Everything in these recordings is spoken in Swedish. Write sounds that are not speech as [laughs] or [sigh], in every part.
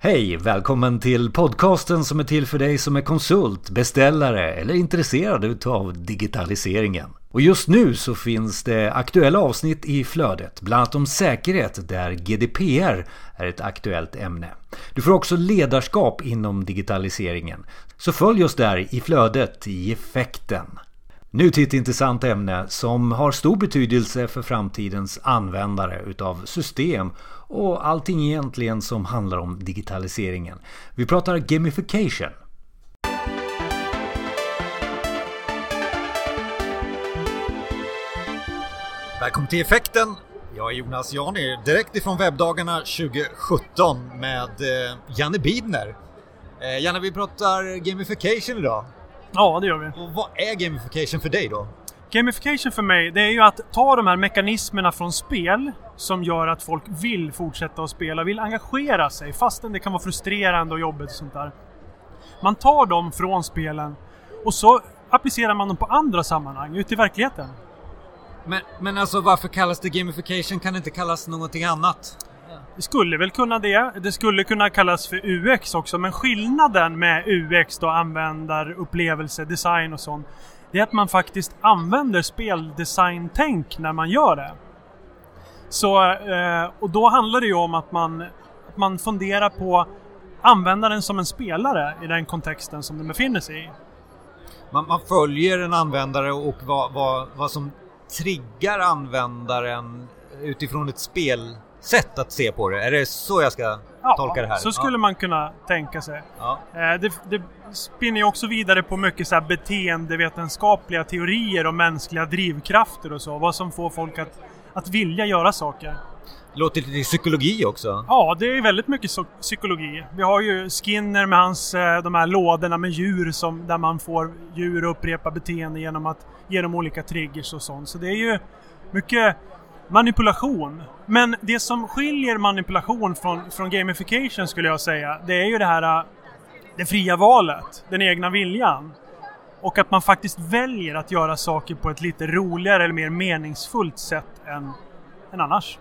Hej! Välkommen till podcasten som är till för dig som är konsult, beställare eller intresserad utav digitaliseringen. Och just nu så finns det aktuella avsnitt i flödet, bland annat om säkerhet där GDPR är ett aktuellt ämne. Du får också ledarskap inom digitaliseringen. Så följ oss där i flödet i effekten. Nu till ett intressant ämne som har stor betydelse för framtidens användare utav system och allting egentligen som handlar om digitaliseringen. Vi pratar gamification. Välkommen till Effekten! Jag är Jonas Jani, direkt ifrån webbdagarna 2017 med eh, Janne Bidner. Eh, Janne, vi pratar gamification idag. Ja, det gör vi. Och vad är gamification för dig då? Gamification för mig, det är ju att ta de här mekanismerna från spel som gör att folk vill fortsätta att spela, vill engagera sig fastän det kan vara frustrerande och jobbigt och sånt där. Man tar dem från spelen och så applicerar man dem på andra sammanhang ute i verkligheten. Men, men alltså varför kallas det gamification? Kan det inte kallas någonting annat? Det skulle väl kunna det. Det skulle kunna kallas för UX också, men skillnaden med UX då, användarupplevelse, design och sånt, det är att man faktiskt använder speldesign-tänk när man gör det. Så, eh, och då handlar det ju om att man, att man funderar på användaren som en spelare i den kontexten som den befinner sig i. Man, man följer en användare och vad, vad, vad som triggar användaren utifrån ett spel? Spelsätt att se på det. Är det så jag ska Ja, tolka det här? så skulle ja. man kunna tänka sig. Ja. Eh, Det, det spinner ju också vidare på mycket så här beteendevetenskapliga teorier och mänskliga drivkrafter och så. Vad som får folk att, att vilja göra saker. Låter lite psykologi också. Ja, det är väldigt mycket psykologi. Vi har ju Skinner med hans, eh, de här lådorna med djur som, där man får djur att upprepa beteende genom att ge dem olika triggers och sånt. Så det är ju mycket manipulation. Men det som skiljer manipulation från, från gamification skulle jag säga, det är ju det här äh, det fria valet, den egna viljan. Och att man faktiskt väljer att göra saker på ett lite roligare eller mer meningsfullt sätt än, än annars.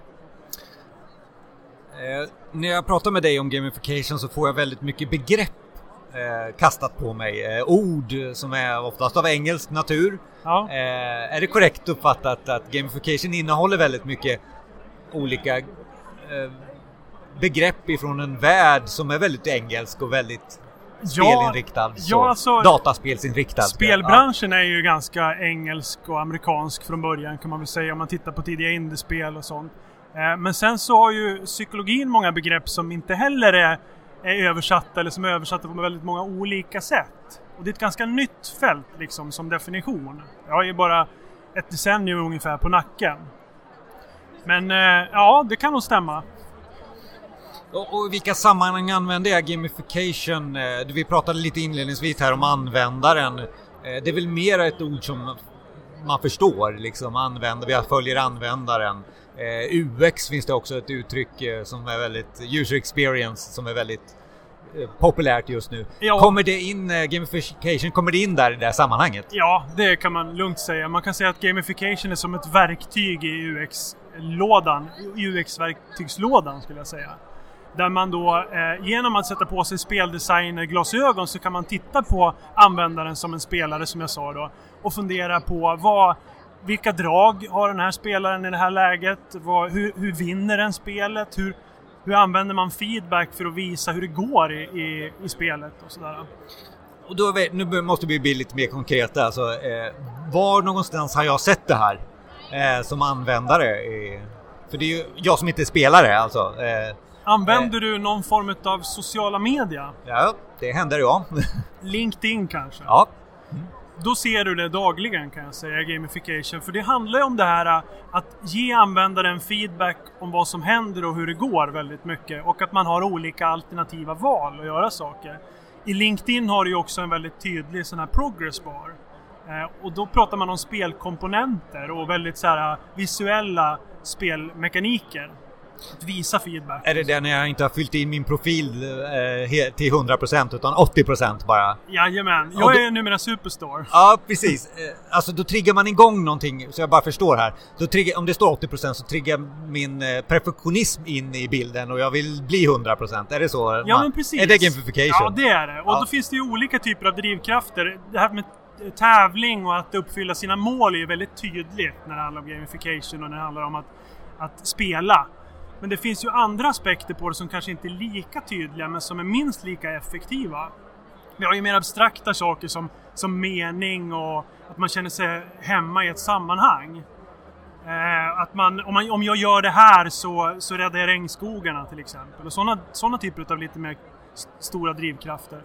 Eh, när jag pratar med dig om gamification så får jag väldigt mycket begrepp eh, kastat på mig. Eh, ord som är oftast av engelsk natur. Ja. Eh, är det korrekt uppfattat att gamification innehåller väldigt mycket olika eh, begrepp ifrån en värld som är väldigt engelsk och väldigt spelinriktad? så. ja, alltså- Dataspelsinriktad. Spelbranschen är ju ganska engelsk och amerikansk från början kan man väl säga om man tittar på tidiga indiespel och sånt. Men sen så har ju psykologin många begrepp som inte heller är, är översatta eller som är översatta på väldigt många olika sätt. Och det är ett ganska nytt fält liksom som definition. Jag har ju bara ett decennium ungefär på nacken. Men eh, ja, det kan nog stämma. Och, i vilka sammanhang använder jag gamification? Eh, vi pratade lite inledningsvis här om användaren. Eh, det är väl mer ett ord som man förstår, liksom använder, vi följer användaren. Eh, UX finns det också ett uttryck eh, som är väldigt, user experience, som är väldigt eh, populärt just nu. Ja. Kommer det in, eh, gamification, kommer det in där i det här sammanhanget? Ja, det kan man lugnt säga. Man kan säga att gamification är som ett verktyg i UX-lådan. UX-verktygslådan skulle jag säga. Där man då eh, genom att sätta på sig speldesigner-glasögon så kan man titta på användaren som en spelare som jag sa då. Och fundera på vad, vilka drag har den här spelaren i det här läget? Vad, hur, hur vinner den spelet? Hur, hur använder man feedback för att visa hur det går i, i, i spelet och sådär. Och då, nu måste vi bli lite mer konkreta. Alltså, eh, var någonstans har jag sett det här eh, som användare? Eh, för det är ju jag som inte är spelare alltså. Eh, Använder du någon form av sociala media? ja, det händer ja. [laughs] LinkedIn kanske? ja. Då ser du det dagligen kan jag säga, gamification. För det handlar ju om det här äh, att ge användaren feedback om vad som händer och hur det går väldigt mycket. Och att man har olika alternativa val att göra saker. I LinkedIn har du ju också en väldigt tydlig sån här progress bar. Äh, och då pratar man om spelkomponenter och väldigt så här äh, visuella spelmekaniker. Att visa feedback. Är det det när jag inte har fyllt in min profil eh, till 100% utan 80% bara? Jajamän, jag är numera Superstore. Ja, precis. Eh, alltså då triggar man igång någonting, så jag bara förstår här. Då triggar, om det står 80% så triggar min eh, perfektionism in i bilden och jag vill bli 100%. Är det så? Ja, men precis. Är det gamification? Ja, det är det. Och Ja. då finns det ju olika typer av drivkrafter. Det här med tävling och att uppfylla sina mål är ju väldigt tydligt när det handlar om gamification och när det handlar om att, att spela. Men det finns ju andra aspekter på det som kanske inte är lika tydliga men som är minst lika effektiva. Vi har ju mer abstrakta saker som, som mening och att man känner sig hemma i ett sammanhang. Eh, att man om, man, om jag gör det här så, så räddar jag regnskogarna till exempel. Och sådana såna typer av lite mer stora drivkrafter.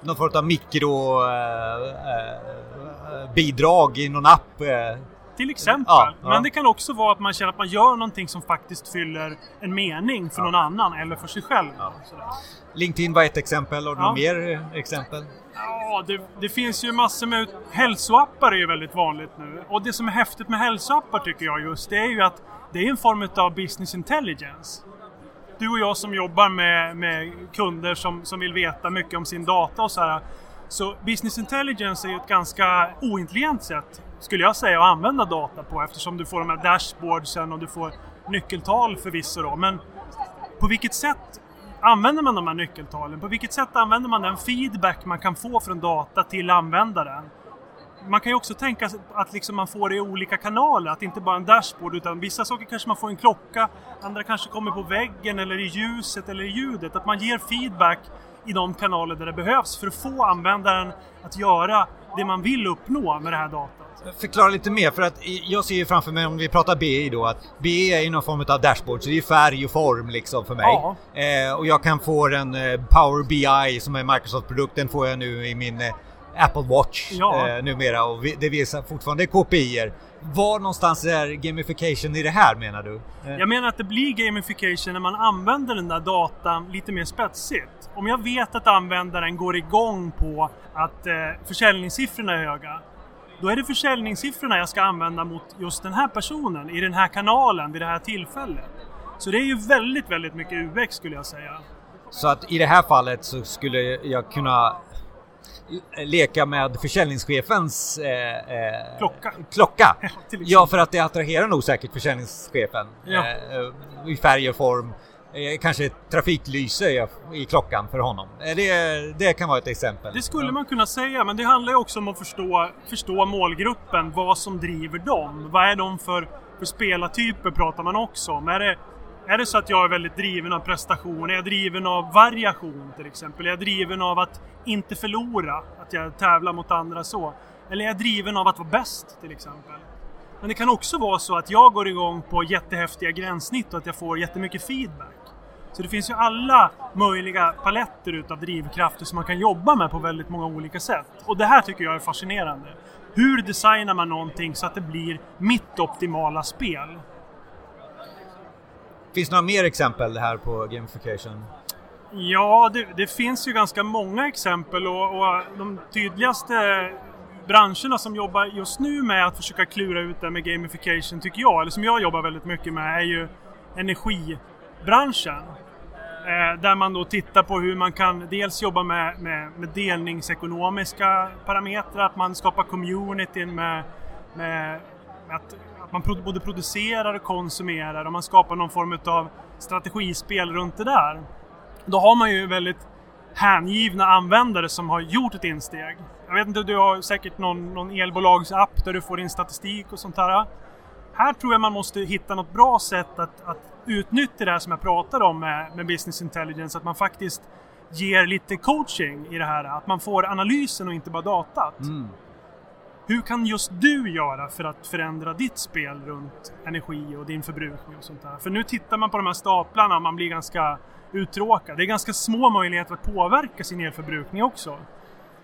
Någon form av mikrobidrag eh, eh, eh i någon app? Eh, till exempel. Ja, ja. Men det kan också vara att man känner att man gör någonting som faktiskt fyller en mening för någon annan eller för sig själv. LinkedIn var ett exempel. Har du Ja. något mer exempel? Ja, det, det finns ju massor med... Hälsoappar är ju väldigt vanligt nu. Och det som är häftigt med hälsoappar tycker jag just, det är ju att det är en form av business intelligence. Du och jag som jobbar med, med kunder som, som vill veta mycket om sin data och så här. Så business intelligence är ju ett ganska ointelligent sätt, skulle jag säga, att använda data på eftersom du får de här dashboardsen och du får nyckeltal förvisso då. Men på vilket sätt använder man de här nyckeltalen? På vilket sätt använder man den feedback man kan få från data till användaren? Man kan ju också tänka sig att liksom man får det i olika kanaler, att inte bara en dashboard utan vissa saker kanske man får i en klocka, andra kanske kommer på väggen eller i ljuset eller i ljudet. Att man ger feedback i de kanaler där det behövs för att få användaren att göra det man vill uppnå med det här datat. Förklara lite mer för att jag ser ju framför mig om vi pratar BI då att BI är ju någon form av dashboard så det är färg och form liksom för mig. Ja. Eh, och jag kan få den eh, Power BI som är Microsoft-produkt, den får jag nu i min eh, Apple Watch Ja. eh, numera och det visar fortfarande KPIer. Var någonstans är gamification i det här menar du? Eh, Jag menar att det blir gamification när man använder den där datan lite mer spetsigt. Om jag vet att användaren går igång på att eh, försäljningssiffrorna är höga. Då är det försäljningssiffrorna jag ska använda mot just den här personen i den här kanalen vid det här tillfället. Så det är ju väldigt, väldigt mycket UX skulle jag säga. Så att i det här fallet så skulle jag kunna leka med försäljningschefens eh, eh, Klocka. klocka. [laughs] Ja, för att det attraherar nog säkert försäljningschefen Ja. eh, i färg och form. Eh, kanske ett trafiklyse i, i klockan för honom. Eh, det, det kan vara ett exempel. Det skulle man kunna säga, men det handlar ju också om att förstå, förstå målgruppen, vad som driver dem. Vad är de för, för spelartyper pratar man också om. Är det, är det så att jag är väldigt driven av prestation? Är jag driven av variation till exempel? Är jag driven av att inte förlora? Att jag tävlar mot andra så? Eller är jag driven av att vara bäst till exempel? Men det kan också vara så att jag går igång på jättehäftiga gränssnitt och att jag får jättemycket feedback. Så det finns ju alla möjliga paletter utav drivkrafter som man kan jobba med på väldigt många olika sätt. Och det här tycker jag är fascinerande. Hur designar man någonting så att det blir mitt optimala spel? Finns det några mer exempel här på gamification? Ja, det, det finns ju ganska många exempel och, och de tydligaste branscherna som jobbar just nu med att försöka klura ut det med gamification tycker jag, eller som jag jobbar väldigt mycket med, är ju energibranschen. Eh, där man då tittar på hur man kan dels jobba med, med, med delningsekonomiska parametrar, att man skapar communityn med, med, med att, att man både producerar och konsumerar och man skapar någon form av strategispel runt det där. Då har man ju väldigt hängivna användare som har gjort ett insteg. Jag vet inte, du har säkert någon, någon elbolagsapp där du får in statistik och sånt där. Här tror jag man måste hitta något bra sätt att, att utnyttja det här som jag pratade om med, med business intelligence. Att man faktiskt ger lite coaching i det här. Att man får analysen och inte bara datat. Mm. Hur kan just du göra för att förändra ditt spel runt energi och din förbrukning och sånt där? För nu tittar man på de här staplarna och man blir ganska uttråkad. Det är ganska små möjligheter att påverka sin elförbrukning också.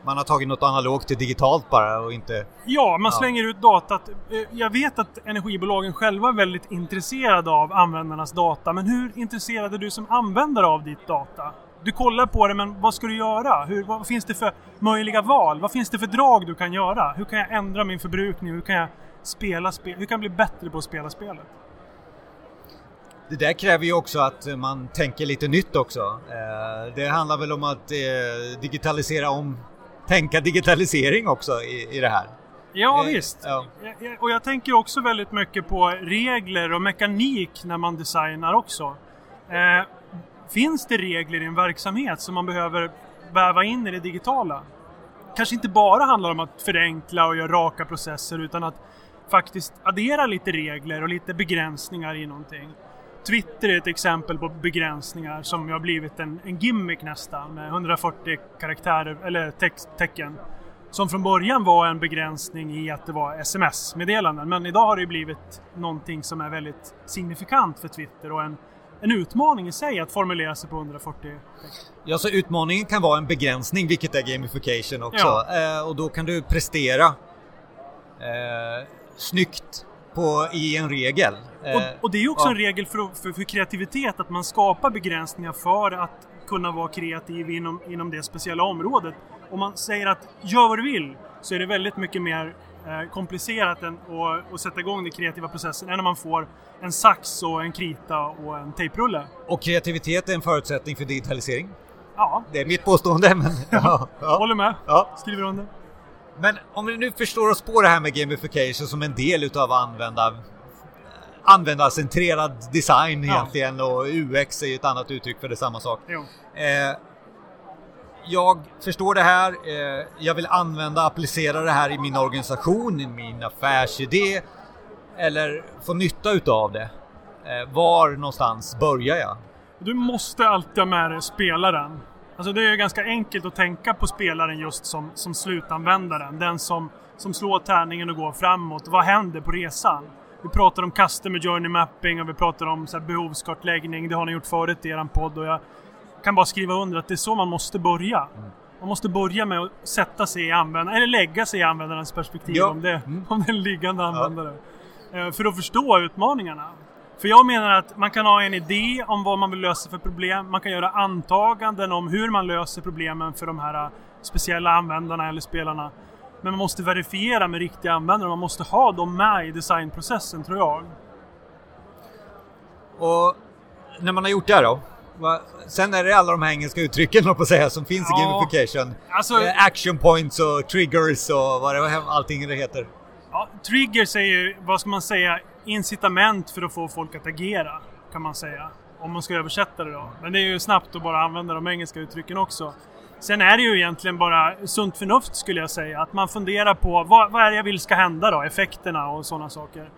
Man har tagit något analogt till digitalt bara och inte... Ja, man Ja. slänger ut datat. Eh, Jag vet att energibolagen själva är väldigt intresserade av användarnas data, men hur intresserad är du som användare av ditt data? Du kollar på det, men vad ska du göra? Hur, vad finns det för möjliga val? Vad finns det för drag du kan göra? Hur kan jag ändra min förbrukning? Hur kan jag spela spel? Hur kan jag bli bättre på att spela spelet? det där kräver ju också att man tänker lite nytt också. Eh, det handlar väl om att eh, digitalisera om, tänka digitalisering också i, i det här. Ja eh, visst. Ja. Och jag tänker också väldigt mycket på regler och mekanik när man designar också. Finns det regler i en verksamhet som man behöver väva in i det digitala? Kanske inte bara handlar om att förenkla och göra raka processer utan att faktiskt addera lite regler och lite begränsningar i någonting. Twitter är ett exempel på begränsningar som har blivit en, en gimmick nästan med 140 karaktärer eller text, tecken. Som från början var en begränsning i att det var sms-meddelanden men idag har det blivit någonting som är väldigt signifikant för Twitter och en, en utmaning i sig att formulera sig på 140 text. Ja, så utmaningen kan vara en begränsning vilket är gamification också ja. eh, och då kan du prestera eh, snyggt på, i en regel. Och, eh, och det är ju också ja. en regel för, för, för, kreativitet, att man skapar begränsningar för att kunna vara kreativ inom, inom det speciella området. Om man säger att gör vad du vill, så är det väldigt mycket mer eh, komplicerat än att, sätta igång den kreativa processen än när man får en sax och en krita och en tejprulle. Och kreativitet är en förutsättning för digitalisering? Ja. Det är mitt påstående, men... [laughs] ja, ja. Håller med. Ja. Skriver under. Men om vi nu förstår oss på det här med gamification som en del utav använda användarcentrerad design ja. egentligen och UX är ju ett annat uttryck för det samma sak. Eh, jag förstår det här, eh, jag vill använda, applicera det här i min organisation, i min affärsidé eller få nytta utav det. Eh, var någonstans börjar jag? Du måste alltid ha med dig spelaren. Alltså det är ganska enkelt att tänka på spelaren just som, som slutanvändaren. Den som, som slår tärningen och går framåt. Vad händer på resan? Vi pratar om customer journey mapping och vi pratar om så behovskartläggning. Det har ni gjort förut i er podd och jag kan bara skriva under att det är så man måste börja. Man måste börja med att sätta sig i användaren, eller lägga sig i användarens perspektiv ja. om, det, mm. om det är en liggande användare. Ja. Eh, för att förstå utmaningarna. För jag menar att man kan ha en idé om vad man vill lösa för problem. Man kan göra antaganden om hur man löser problemen för de här äh, speciella användarna eller spelarna. Men man måste verifiera med riktiga användare. Man måste ha dem med i designprocessen, tror jag. Och när man har gjort det då? Sen är det alla de här engelska uttrycken på säga som finns ja, i gamification. Alltså, eh, action points och triggers och vad det allting det heter. Ja, triggers är ju, vad ska man säga, incitament för att få folk att agera, kan man säga. Om man ska översätta det då. Men det är ju snabbt att bara använda de engelska uttrycken också. Sen är det ju egentligen bara sunt förnuft skulle jag säga. Att man funderar på vad, vad är det jag vill ska hända då? Effekterna och sådana saker.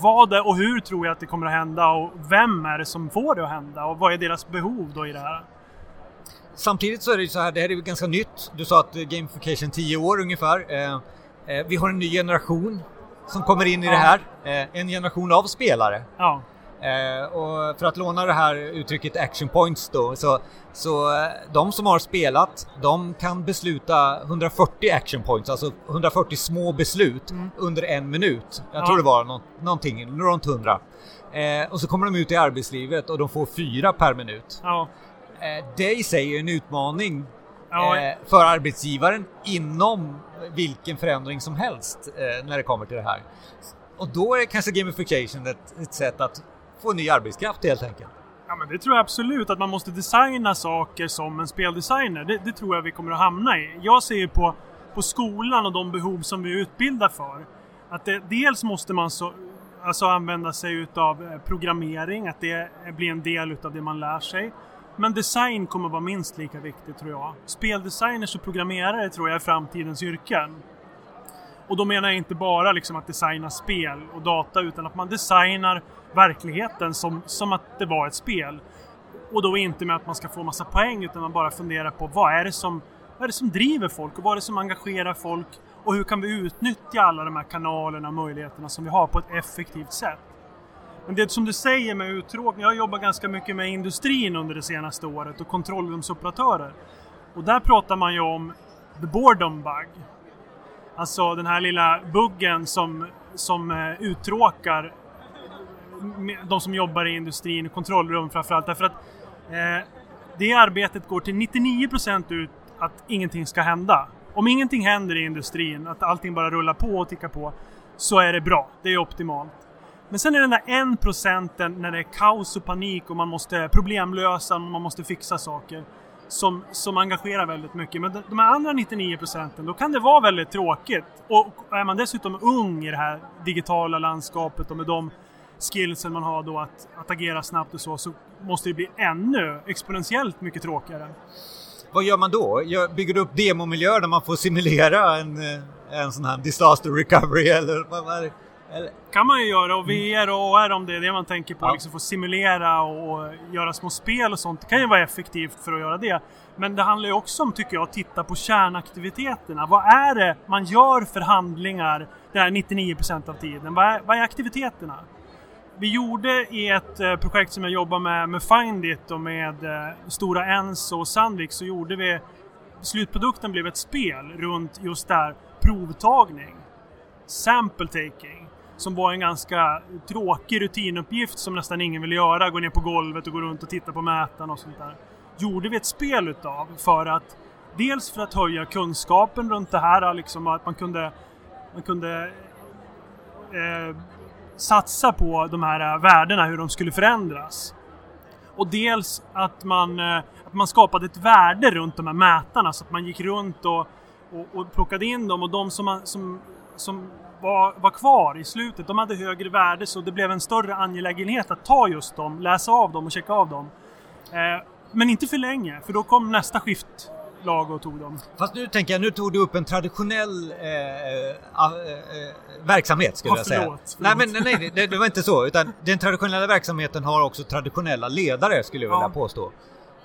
Vad är, och hur tror jag att det kommer att hända och vem är det som får det att hända och vad är deras behov då i det här? Samtidigt så är det ju så här, det här är ju ganska nytt. Du sa att gamification 10 år ungefär. Eh, eh, vi har en ny generation som kommer in i ja. det här. Eh, en generation av spelare. Ja. Eh, och för att låna det här uttrycket action points då, så, så eh, de som har spelat, de kan besluta 140 action points, alltså 140 små beslut mm. under en minut. Jag ja. tror det var nå någonting, runt 100. Eh, och så kommer de ut i arbetslivet och de får fyra per minut. Ja. Eh, det i sig är en utmaning ja. Eh, för arbetsgivaren inom vilken förändring som helst eh, när det kommer till det här. Och då är kanske gamification ett, ett sätt att få ny arbetskraft helt enkelt. Ja men det tror jag absolut, att man måste designa saker som en speldesigner. Det, det tror jag vi kommer att hamna i. Jag ser ju på, på skolan och de behov som vi utbildar för. Att det, dels måste man så, alltså använda sig utav eh, programmering, att det blir en del utav det man lär sig. Men design kommer vara minst lika viktigt tror jag. Speldesigners och programmerare tror jag är framtidens yrken. Och då menar jag inte bara liksom att designa spel och data utan att man designar verkligheten som, som att det var ett spel. Och då inte med att man ska få massa poäng utan man bara funderar på vad är det som, vad är det som driver folk och vad är det som engagerar folk och hur kan vi utnyttja alla de här kanalerna och möjligheterna som vi har på ett effektivt sätt. Men det som du säger med uttråkning, jag har jobbat ganska mycket med industrin under det senaste året och kontrollrumsoperatörer. Och där pratar man ju om the boredom bug. Alltså den här lilla buggen som, som eh, uttråkar de som jobbar i industrin, kontrollrum framförallt. Därför att eh, det arbetet går till 99% ut att ingenting ska hända. Om ingenting händer i industrin, att allting bara rullar på och tickar på, så är det bra. Det är optimalt. Men sen är det den där en procenten när det är kaos och panik och man måste problemlösa och man måste fixa saker. Som, som engagerar väldigt mycket. Men de här andra 99 procenten, då kan det vara väldigt tråkigt. Och är man dessutom ung i det här digitala landskapet och med de skillsen man har då att, att agera snabbt och så, så måste det bli ännu exponentiellt mycket tråkigare. Vad gör man då? Bygger du upp demomiljöer där man får simulera en, eh, en sån här disaster recovery eller vad, vad eller? kan man ju göra och VR och AR om det är det man tänker på. Ja. Liksom få simulera och göra små spel och sånt. Det kan ju vara effektivt för att göra det. Men det handlar ju också om, tycker jag, att titta på kärnaktiviteterna. Vad är det man gör för handlingar det här 99% av tiden? Vad är, vad är aktiviteterna? Vi gjorde i ett eh, projekt som jag jobbar med, med Findit och med eh, Stora Enso och Sandvik så gjorde vi Slutprodukten blev ett spel runt just där provtagning. Sample taking. Som var en ganska tråkig rutinuppgift som nästan ingen ville göra. Gå ner på golvet och gå runt och titta på mätaren och sånt där. Gjorde vi ett spel utav för att Dels för att höja kunskapen runt det här, liksom att man kunde man kunde eh, satsa på de här eh, värdena, hur de skulle förändras. Och dels att man, eh, att man skapade ett värde runt de här mätarna så att man gick runt och, och, och plockade in dem och de som, som, som var, var kvar i slutet, de hade högre värde så det blev en större angelägenhet att ta just dem, läsa av dem och checka av dem. Eh, men inte för länge, för då kom nästa skift lag och tog dem. Fast nu tänker jag, nu tog du upp en traditionell eh, äh, äh, verksamhet skulle oh, jag säga. Förlåt, Nej, men nej, det, det, var inte så. Utan den traditionella verksamheten har också traditionella ledare skulle jag vilja ja. påstå.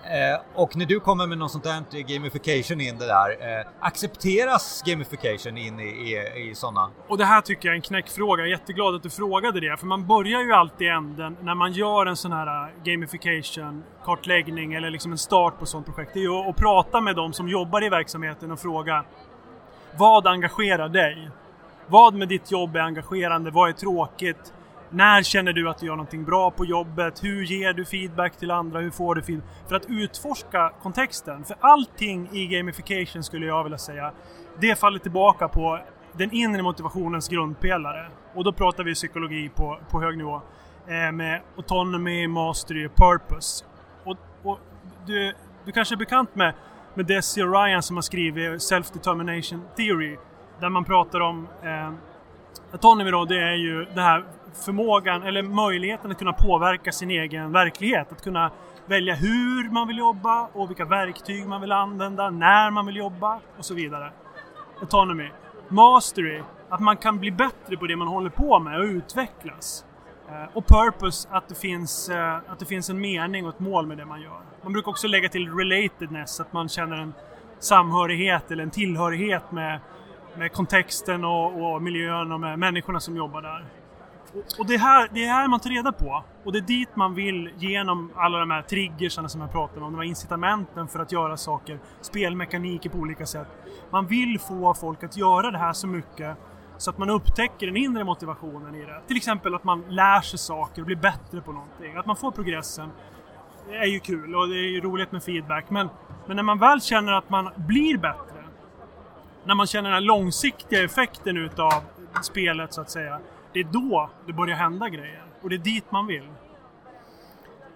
Eh, och när du kommer med något sånt där gamification in det där, eh, accepteras gamification in i, i, i sådana? Och det här tycker jag är en knäckfråga. Jag är jätteglad att du frågade det. För man börjar ju alltid i änden när man gör en sån här eh, gamification kartläggning eller liksom en start på ett sånt projekt. Det är ju att prata med de som jobbar i verksamheten och fråga Vad engagerar dig? Vad med ditt jobb är engagerande? Vad är tråkigt? När känner du att du gör någonting bra på jobbet? Hur ger du feedback till andra? Hur får du feedback? För att utforska kontexten. För allting i gamification skulle jag vilja säga, det faller tillbaka på den inre motivationens grundpelare. Och då pratar vi psykologi på, på hög nivå. Eh, med autonomy, mastery och purpose. Och, och du, du kanske är bekant med, med Desi Ryan som har skrivit Self-Determination Theory. Där man pratar om eh, Autonomy då, det är ju det här förmågan eller möjligheten att kunna påverka sin egen verklighet. Att kunna välja hur man vill jobba och vilka verktyg man vill använda, när man vill jobba och så vidare. Autonomy. Mastery. Att man kan bli bättre på det man håller på med och utvecklas. Eh, och purpose, att det, finns, eh, att det finns en mening och ett mål med det man gör. Man brukar också lägga till relatedness, att man känner en samhörighet eller en tillhörighet med, med kontexten och, och miljön och med människorna som jobbar där. Och det är, här, det är här man tar reda på. Och det är dit man vill genom alla de här triggersarna som jag pratade om. De här incitamenten för att göra saker. Spelmekaniker på olika sätt. Man vill få folk att göra det här så mycket så att man upptäcker den inre motivationen i det. Till exempel att man lär sig saker och blir bättre på någonting. Att man får progressen. Det är ju kul och det är ju roligt med feedback. Men, men när man väl känner att man blir bättre. När man känner den här långsiktiga effekten utav spelet så att säga det är då det börjar hända grejer. Och det är dit man vill.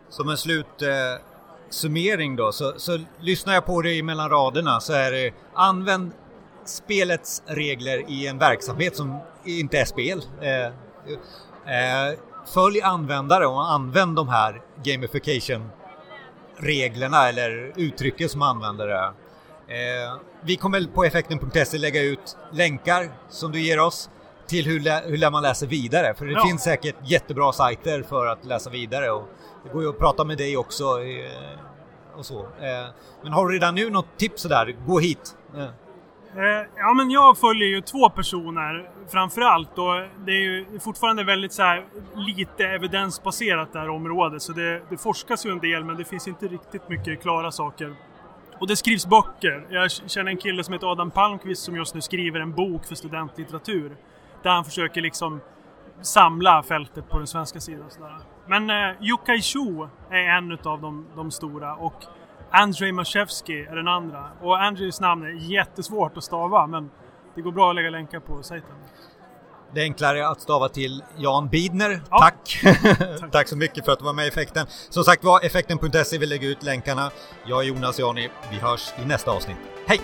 Som en slutsummering eh, då, så, så lyssnar jag på dig mellan raderna så är det eh, använd spelets regler i en verksamhet som inte är spel. Eh, eh, följ användare och använd de här gamification reglerna eller uttrycken som användare. Eh, vi kommer på effekten.se lägga ut länkar som du ger oss till hur, lä hur man läsa vidare. För det ja. finns säkert jättebra sajter för att läsa vidare och det går ju att prata med dig också eh, och så. Eh, men har du redan nu något tips sådär, gå hit. Eh. Ja men jag följer ju två personer framförallt och det är ju fortfarande väldigt så här, lite evidensbaserat det här området så det, det forskas ju en del men det finns inte riktigt mycket klara saker. Och det skrivs böcker. Jag känner en kille som heter Adam Palmqvist som just nu skriver en bok för studentlitteratur. Där han försöker liksom samla fältet på den svenska sidan. Sådär. Men eh, Yukai Shu är en av de, de stora och Andrzej Maszewski är den andra. Och Andrzejs namn är jättesvårt att stava men det går bra att lägga länkar på sajten. Det är enklare att stava till Jan Bidner. Ja. Tack! [laughs] Tack så mycket för att du var med i Effekten. Som sagt var, effekten.se, vi lägger ut länkarna. Jag är Jonas Jani. Vi hörs i nästa avsnitt. Hej!